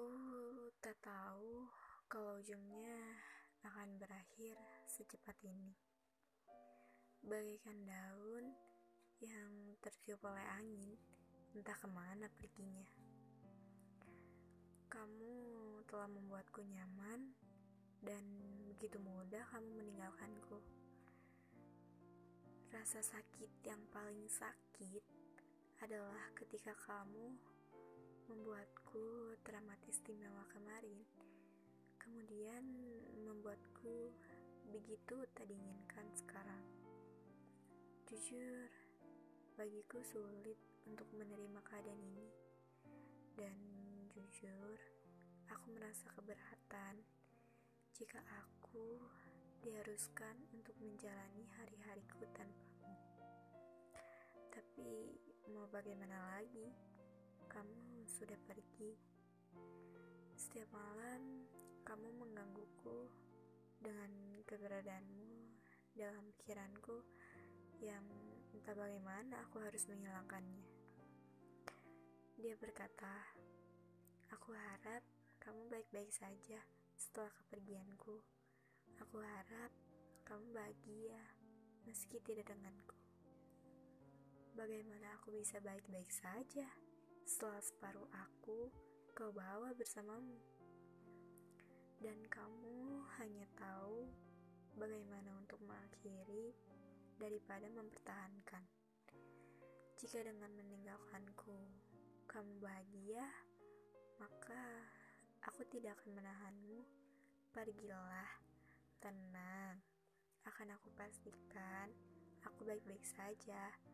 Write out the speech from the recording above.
Aku tak tahu kalau ujungnya akan berakhir secepat ini. Bagaikan daun yang tertiup oleh angin, entah ke mana perginya. Kamu telah membuatku nyaman, dan begitu mudah kamu meninggalkanku. Rasa sakit yang paling sakit adalah ketika kamu membuatku teramat istimewa kemarin, kemudian membuatku begitu tak diinginkan sekarang. Jujur, bagiku sulit untuk menerima keadaan ini, dan jujur, aku merasa keberatan jika aku diharuskan untuk menjalani hari-hariku tanpamu. Tapi mau bagaimana lagi? Sudah pergi. Setiap malam, kamu menggangguku dengan keberadaanmu dalam pikiranku yang entah bagaimana aku harus menghilangkannya. Dia berkata, "Aku harap kamu baik-baik saja setelah kepergianku. Aku harap kamu bahagia meski tidak denganku." Bagaimana aku bisa baik-baik saja? Setelah separuh aku kau bawa bersamamu. Dan kamu hanya tahu bagaimana untuk mengakhiri daripada mempertahankan. Jika dengan meninggalkanku kamu bahagia, maka aku tidak akan menahanmu. Pergilah, tenang. Akan aku pastikan aku baik-baik saja.